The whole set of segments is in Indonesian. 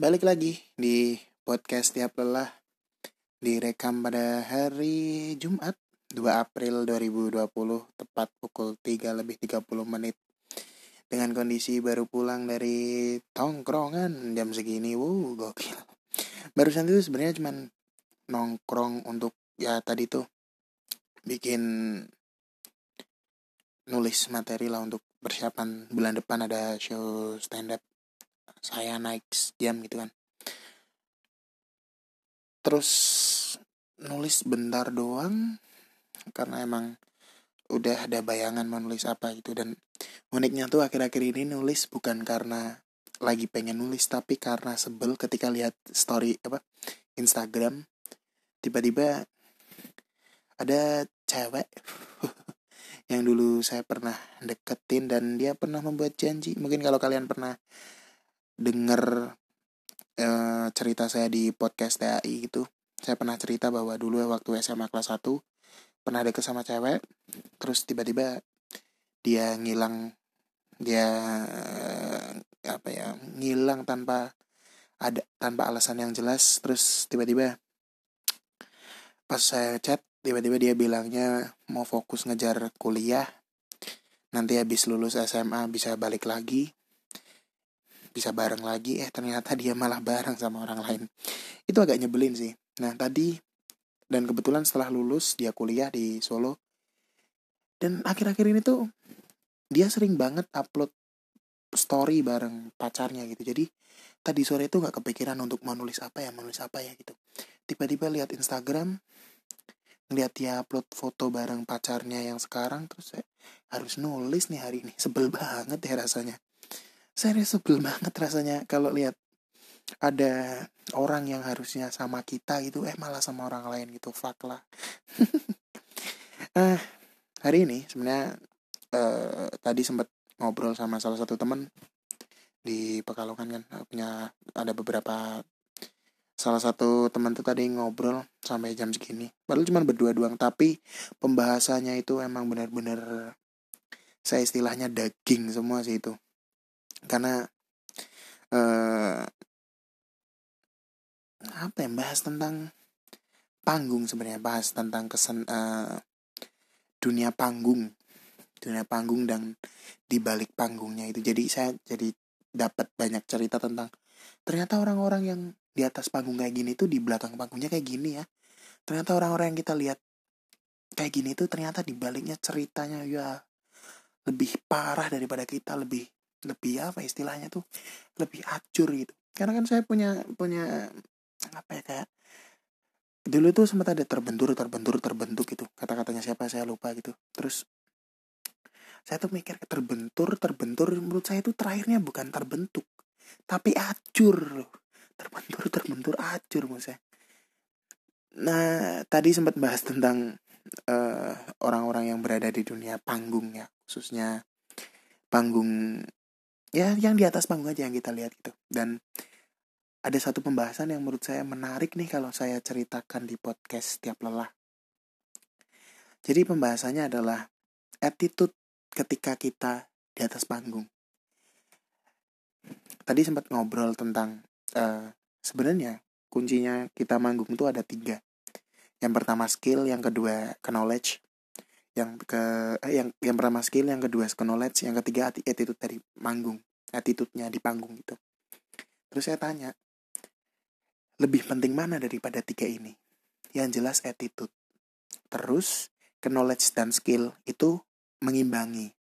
balik lagi di podcast tiap lelah direkam pada hari Jumat 2 April 2020 tepat pukul 3 lebih 30 menit. Dengan kondisi baru pulang dari tongkrongan jam segini wow gokil. Barusan itu sebenarnya cuman nongkrong untuk ya tadi tuh bikin nulis materi lah untuk persiapan bulan depan ada show stand up saya naik jam gitu kan. Terus nulis bentar doang karena emang udah ada bayangan menulis apa gitu. Dan uniknya tuh akhir-akhir ini nulis bukan karena lagi pengen nulis tapi karena sebel ketika lihat story apa Instagram. Tiba-tiba ada cewek yang dulu saya pernah deketin dan dia pernah membuat janji. Mungkin kalau kalian pernah denger uh, cerita saya di podcast TAI gitu. Saya pernah cerita bahwa dulu waktu SMA kelas 1 pernah deket sama cewek terus tiba-tiba dia ngilang dia uh, apa ya ngilang tanpa ada tanpa alasan yang jelas. Terus tiba-tiba pas saya chat tiba-tiba dia bilangnya mau fokus ngejar kuliah nanti habis lulus SMA bisa balik lagi bisa bareng lagi eh ternyata dia malah bareng sama orang lain. Itu agak nyebelin sih. Nah tadi dan kebetulan setelah lulus dia kuliah di Solo. Dan akhir-akhir ini tuh dia sering banget upload story bareng pacarnya gitu. Jadi tadi sore itu nggak kepikiran untuk menulis apa ya menulis apa ya gitu. Tiba-tiba lihat Instagram ngeliat dia upload foto bareng pacarnya yang sekarang terus saya harus nulis nih hari ini. Sebel banget ya rasanya saya sebel banget rasanya kalau lihat ada orang yang harusnya sama kita gitu eh malah sama orang lain gitu fuck lah. Eh hari ini sebenarnya uh, tadi sempat ngobrol sama salah satu teman di Pekalongan kan punya ada beberapa salah satu teman tuh tadi ngobrol sampai jam segini. Baru cuma berdua doang tapi pembahasannya itu emang benar-benar saya istilahnya daging semua sih itu karena uh, apa ya bahas tentang panggung sebenarnya bahas tentang kesan uh, dunia panggung. Dunia panggung dan di balik panggungnya itu. Jadi saya jadi dapat banyak cerita tentang ternyata orang-orang yang di atas panggung kayak gini tuh di belakang panggungnya kayak gini ya. Ternyata orang-orang yang kita lihat kayak gini tuh ternyata di baliknya ceritanya ya lebih parah daripada kita lebih lebih apa istilahnya tuh lebih acur gitu. Karena kan saya punya punya apa ya kayak dulu tuh sempat ada terbentur terbentur terbentuk gitu. Kata-katanya siapa saya lupa gitu. Terus saya tuh mikir terbentur terbentur menurut saya itu terakhirnya bukan terbentuk tapi acur loh. Terbentur terbentur acur menurut saya. Nah tadi sempat bahas tentang eh, orang-orang uh, yang berada di dunia panggung ya khususnya panggung ya yang di atas panggung aja yang kita lihat gitu. Dan ada satu pembahasan yang menurut saya menarik nih kalau saya ceritakan di podcast tiap lelah. Jadi pembahasannya adalah attitude ketika kita di atas panggung. Tadi sempat ngobrol tentang uh, sebenarnya kuncinya kita manggung itu ada tiga. Yang pertama skill yang kedua knowledge yang ke eh, yang yang pertama skill yang kedua knowledge yang ketiga attitude dari manggung attitude-nya di panggung gitu terus saya tanya lebih penting mana daripada tiga ini? Yang jelas attitude. Terus knowledge dan skill itu mengimbangi.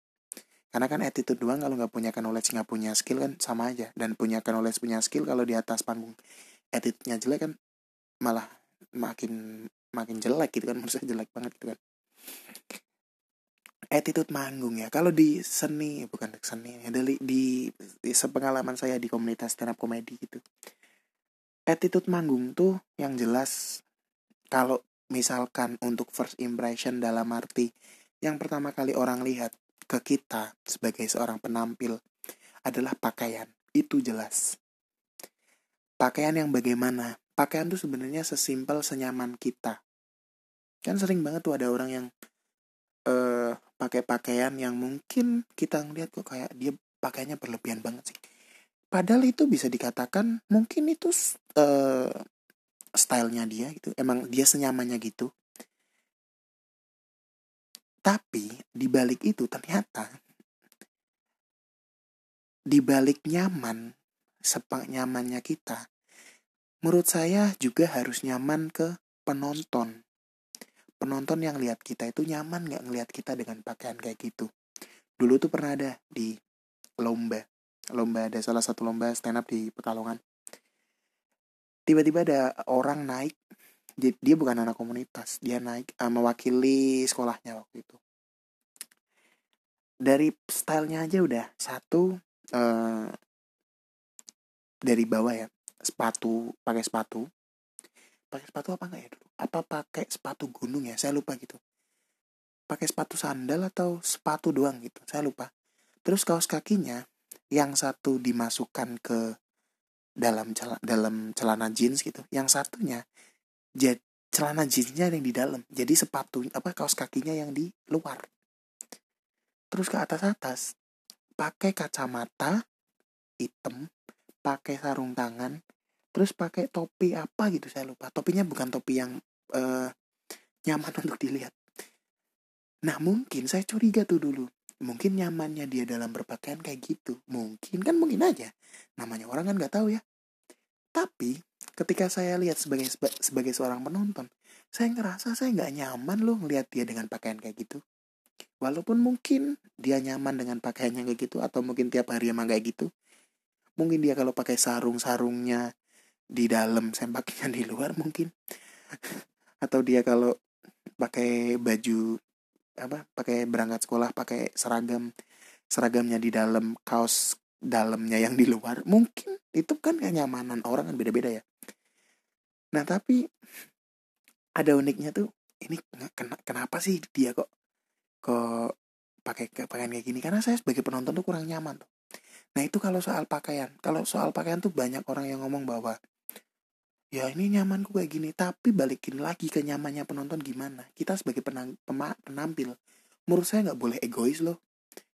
Karena kan attitude doang kalau nggak punya knowledge nggak punya skill kan sama aja. Dan punya knowledge punya skill kalau di atas panggung attitude-nya jelek kan malah makin makin jelek gitu kan saya jelek banget gitu kan attitude manggung ya. Kalau di seni bukan seni ya di, di, di sepengalaman saya di komunitas stand up comedy gitu. Attitude manggung tuh yang jelas kalau misalkan untuk first impression dalam arti yang pertama kali orang lihat ke kita sebagai seorang penampil adalah pakaian. Itu jelas. Pakaian yang bagaimana? Pakaian tuh sebenarnya sesimpel senyaman kita. Kan sering banget tuh ada orang yang uh, pakai pakaian yang mungkin kita ngeliat kok kayak dia pakainya berlebihan banget sih. Padahal itu bisa dikatakan mungkin itu uh, stylenya dia gitu. Emang dia senyamannya gitu. Tapi di balik itu ternyata di balik nyaman sepak nyamannya kita menurut saya juga harus nyaman ke penonton penonton yang lihat kita itu nyaman nggak ngelihat kita dengan pakaian kayak gitu. Dulu tuh pernah ada di lomba lomba ada salah satu lomba stand up di Pekalongan. Tiba-tiba ada orang naik dia bukan anak komunitas dia naik uh, mewakili sekolahnya waktu itu. Dari stylenya aja udah satu uh, dari bawah ya sepatu pakai sepatu pakai sepatu apa enggak ya dulu? Apa pakai sepatu gunung ya? Saya lupa gitu. Pakai sepatu sandal atau sepatu doang gitu? Saya lupa. Terus kaos kakinya yang satu dimasukkan ke dalam celana, dalam celana jeans gitu yang satunya celana jeansnya yang di dalam. Jadi sepatu apa kaos kakinya yang di luar. Terus ke atas atas pakai kacamata hitam pakai sarung tangan terus pakai topi apa gitu saya lupa. Topinya bukan topi yang uh, nyaman untuk dilihat. Nah mungkin saya curiga tuh dulu. Mungkin nyamannya dia dalam berpakaian kayak gitu. Mungkin kan mungkin aja. Namanya orang kan nggak tahu ya. Tapi ketika saya lihat sebagai sebagai seorang penonton saya ngerasa saya nggak nyaman loh ngelihat dia dengan pakaian kayak gitu. Walaupun mungkin dia nyaman dengan pakaiannya kayak gitu atau mungkin tiap hari emang kayak gitu mungkin dia kalau pakai sarung sarungnya di dalam sempaknya di luar mungkin. Atau dia kalau pakai baju apa pakai berangkat sekolah pakai seragam seragamnya di dalam kaos dalamnya yang di luar mungkin itu kan kenyamanan orang kan beda-beda ya. Nah tapi ada uniknya tuh ini ken kenapa sih dia kok kok pakai pakaian kayak gini? Karena saya sebagai penonton tuh kurang nyaman tuh. Nah itu kalau soal pakaian kalau soal pakaian tuh banyak orang yang ngomong bahwa ya ini nyamanku kayak gini. Tapi balikin lagi ke nyamannya penonton gimana? Kita sebagai penang, penampil menurut saya nggak boleh egois loh.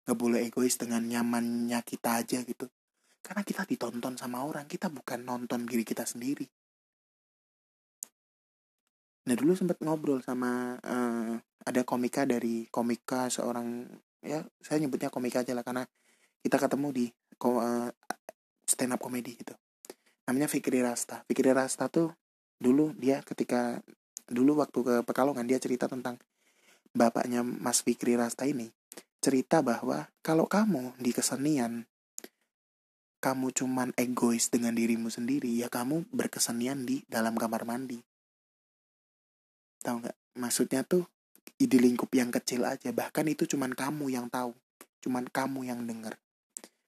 Nggak boleh egois dengan nyamannya kita aja gitu. Karena kita ditonton sama orang kita bukan nonton diri kita sendiri. Nah dulu sempat ngobrol sama uh, ada komika dari komika seorang ya saya nyebutnya komika aja lah karena kita ketemu di uh, stand up comedy gitu namanya Fikri Rasta. Fikri Rasta tuh dulu dia ketika dulu waktu ke Pekalongan dia cerita tentang bapaknya Mas Fikri Rasta ini cerita bahwa kalau kamu di kesenian kamu cuman egois dengan dirimu sendiri ya kamu berkesenian di dalam kamar mandi. Tahu nggak? Maksudnya tuh di lingkup yang kecil aja bahkan itu cuman kamu yang tahu cuman kamu yang dengar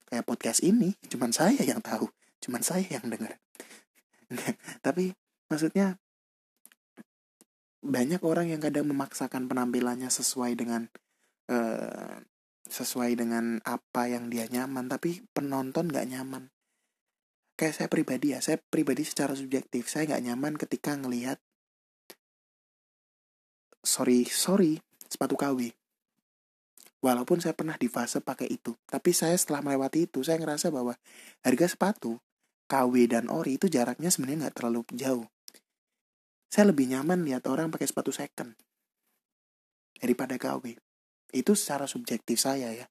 kayak podcast ini cuman saya yang tahu cuman saya yang dengar tapi maksudnya banyak orang yang kadang memaksakan penampilannya sesuai dengan uh, sesuai dengan apa yang dia nyaman tapi penonton nggak nyaman. Kayak saya pribadi ya saya pribadi secara subjektif saya nggak nyaman ketika ngelihat sorry sorry sepatu KW walaupun saya pernah di fase pakai itu tapi saya setelah melewati itu saya ngerasa bahwa harga sepatu KW dan ori itu jaraknya sebenarnya nggak terlalu jauh. Saya lebih nyaman lihat orang pakai sepatu second daripada KW. Itu secara subjektif saya ya.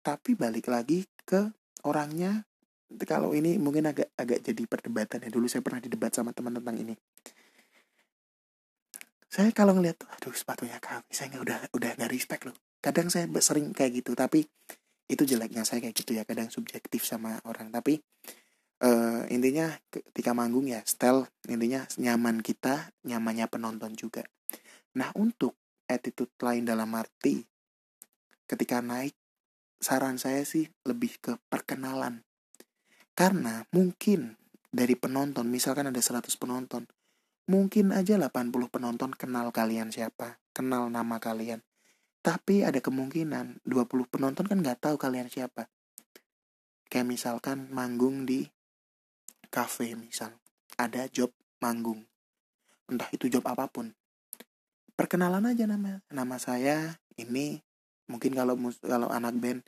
Tapi balik lagi ke orangnya kalau ini mungkin agak agak jadi perdebatan ya dulu saya pernah didebat sama teman tentang ini saya kalau ngeliat tuh aduh sepatunya KW saya nggak udah udah nggak respect loh kadang saya sering kayak gitu tapi itu jeleknya saya kayak gitu ya kadang subjektif sama orang tapi uh, intinya ketika manggung ya style intinya nyaman kita nyamannya penonton juga. Nah untuk attitude lain dalam arti ketika naik saran saya sih lebih ke perkenalan. Karena mungkin dari penonton misalkan ada 100 penonton mungkin aja 80 penonton kenal kalian siapa kenal nama kalian. Tapi ada kemungkinan 20 penonton kan nggak tahu kalian siapa. Kayak misalkan manggung di cafe misal ada job manggung. Entah itu job apa pun. Perkenalan aja nama nama saya ini mungkin kalau kalau anak band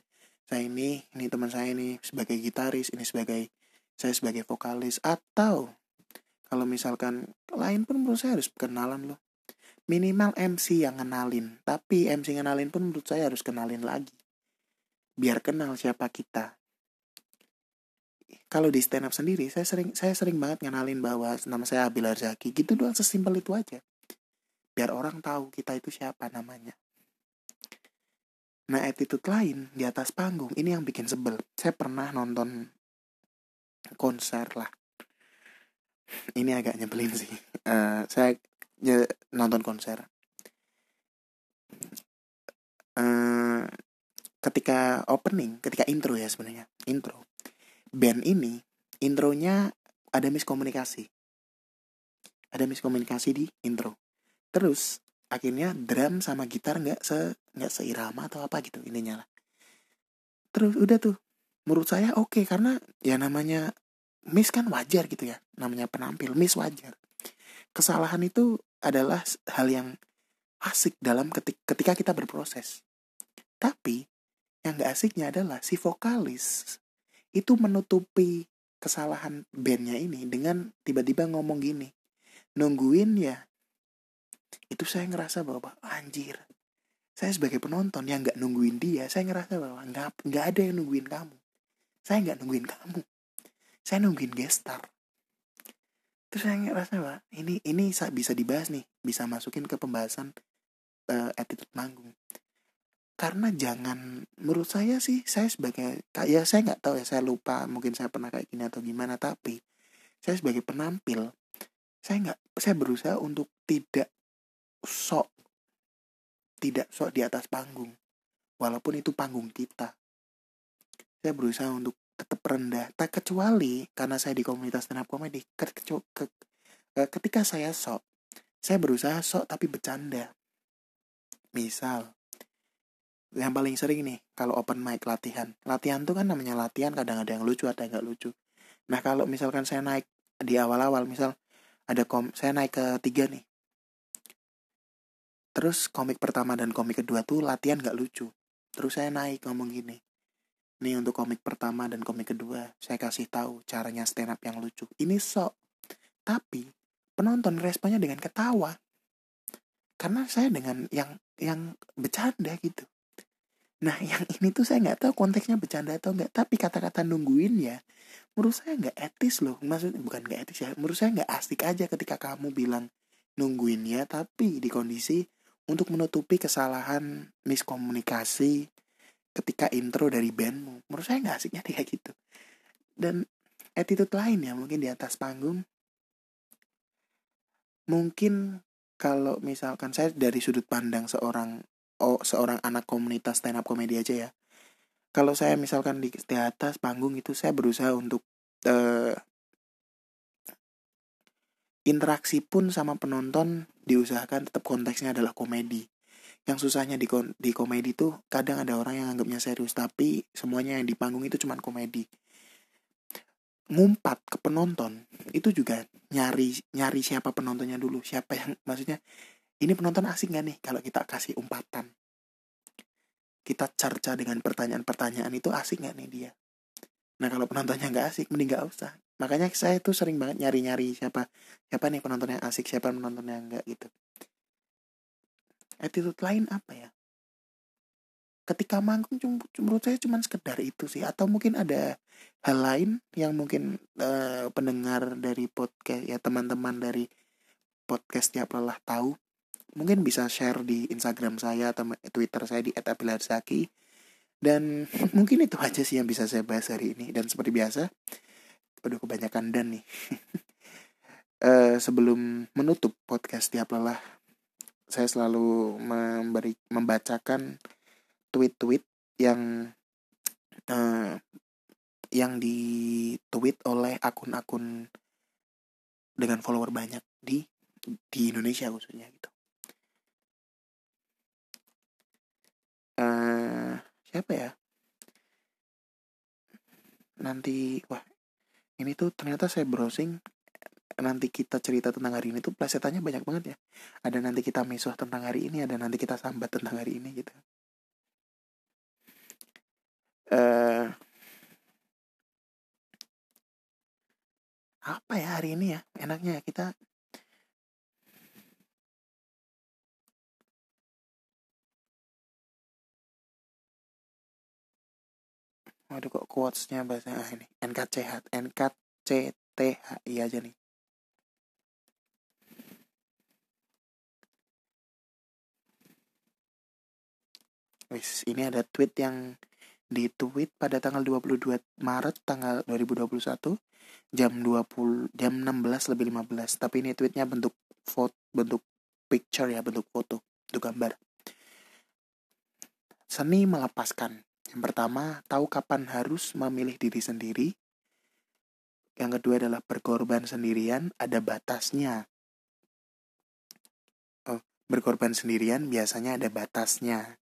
saya ini ini teman saya ini sebagai gitaris ini sebagai saya sebagai vokalis. Atau kalau misalkan lain pun menurut saya harus kenalan loh. Minimal MC yang kenalin tapi MC kenalin pun menurut saya harus kenalin lagi. Biar kenal siapa kita kalau di stand up sendiri saya sering saya sering banget ngenalin bahwa nama saya Abil Arzaki. Gitu doang sesimpel itu aja. Biar orang tahu kita itu siapa namanya. Nah attitude lain di atas panggung ini yang bikin sebel. Saya pernah nonton konser lah. Ini agak nyebelin sih. Uh, saya ya, nonton konser. Uh, ketika opening ketika intro ya sebenarnya. Intro band ini intronya ada miskomunikasi. Ada miskomunikasi di intro. Terus akhirnya drum sama gitar nggak se nggak seirama atau apa gitu intinya lah. Terus udah tuh menurut saya oke okay, karena ya namanya miss kan wajar gitu ya namanya penampil miss wajar kesalahan itu adalah hal yang asik dalam ketika kita berproses tapi yang gak asiknya adalah si vokalis itu menutupi kesalahan bandnya ini dengan tiba-tiba ngomong gini nungguin ya. Itu saya ngerasa bahwa anjir. Saya sebagai penonton yang nggak nungguin dia saya ngerasa bahwa nggak nggak ada yang nungguin kamu. Saya nggak nungguin kamu. Saya nungguin gestar terus saya ngerasa bahwa ini ini bisa dibahas nih bisa masukin ke pembahasan uh, attitude manggung karena jangan menurut saya sih saya sebagai ya saya nggak tahu ya saya lupa mungkin saya pernah kayak gini atau gimana tapi saya sebagai penampil saya nggak saya berusaha untuk tidak sok tidak sok di atas panggung. Walaupun itu panggung kita. Saya berusaha untuk tetap rendah. Tak kecuali karena saya di komunitas stand up comedy ke, ke, ke, ketika saya sok saya berusaha sok tapi bercanda. Misal yang paling sering nih kalau open mic latihan. Latihan tuh kan namanya latihan kadang ada yang lucu ada yang nggak lucu. Nah kalau misalkan saya naik di awal-awal misal ada kom saya naik ke tiga nih. Terus komik pertama dan komik kedua tuh latihan nggak lucu. Terus saya naik ngomong gini nih untuk komik pertama dan komik kedua saya kasih tahu caranya stand up yang lucu. Ini sok. Tapi penonton responnya dengan ketawa. Karena saya dengan yang yang bercanda gitu Nah yang ini tuh saya nggak tahu konteksnya bercanda atau enggak Tapi kata-kata nungguin ya Menurut saya nggak etis loh. Maksudnya bukan nggak etis ya Menurut saya nggak asik aja ketika kamu bilang nungguin ya Tapi di kondisi untuk menutupi kesalahan miskomunikasi ketika intro dari bandmu. Menurut saya nggak asiknya kayak gitu. Dan attitude lain ya mungkin di atas panggung. Mungkin kalau misalkan saya dari sudut pandang seorang oh seorang anak komunitas stand up komedi aja ya. Kalau saya misalkan di, di atas panggung itu saya berusaha untuk uh, interaksi pun sama penonton diusahakan tetap konteksnya adalah komedi. Yang susahnya di di komedi tuh kadang ada orang yang anggapnya serius tapi semuanya yang di panggung itu cuma komedi. Ngumpat ke penonton itu juga nyari nyari siapa penontonnya dulu. Siapa yang maksudnya ini penonton asing gak nih kalau kita kasih umpatan? Kita cerca dengan pertanyaan-pertanyaan itu asik gak nih dia? Nah kalau penontonnya nggak asik mending gak usah. Makanya saya tuh sering banget nyari-nyari siapa siapa nih penonton yang asik siapa penonton yang enggak gitu. Attitude lain apa ya? Ketika manggung menurut saya cuma sekedar itu sih. Atau mungkin ada hal lain yang mungkin uh, pendengar dari podcast ya teman-teman dari podcast tiap lelah tahu mungkin bisa share di Instagram saya atau Twitter saya di @abilarzaki dan mungkin itu aja sih yang bisa saya bahas hari ini. Dan seperti biasa udah kebanyakan dan nih. Uh, sebelum menutup podcast tiap lelah saya selalu memberi membacakan tweet-tweet yang uh, yang di-tweet oleh akun-akun dengan follower banyak di di Indonesia khususnya gitu. Uh, siapa ya? Nanti wah ini tuh ternyata saya browsing nanti kita cerita tentang hari ini tuh plesetannya banyak banget ya. Ada nanti kita misuh tentang hari ini ada nanti kita sambat tentang hari ini gitu. Uh, apa ya hari ini ya? Enaknya ya kita Waduh kok quotesnya bahasa ah, ini. NKCH NKCTHI aja nih. Wis, ini ada tweet yang di tweet pada tanggal 22 Maret tanggal 2021 jam 20 jam 16 lebih 15 tapi ini tweetnya bentuk foto bentuk picture ya bentuk foto bentuk gambar. Seni melepaskan yang pertama tahu kapan harus memilih diri sendiri yang kedua adalah berkorban sendirian ada batasnya oh, berkorban sendirian biasanya ada batasnya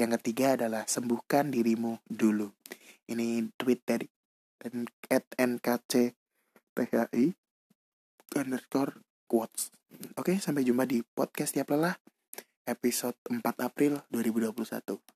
yang ketiga adalah sembuhkan dirimu dulu. Ini tweet dari at nkc PHI underscore quotes. Oke, sampai jumpa di podcast tiap lelah episode 4 April 2021.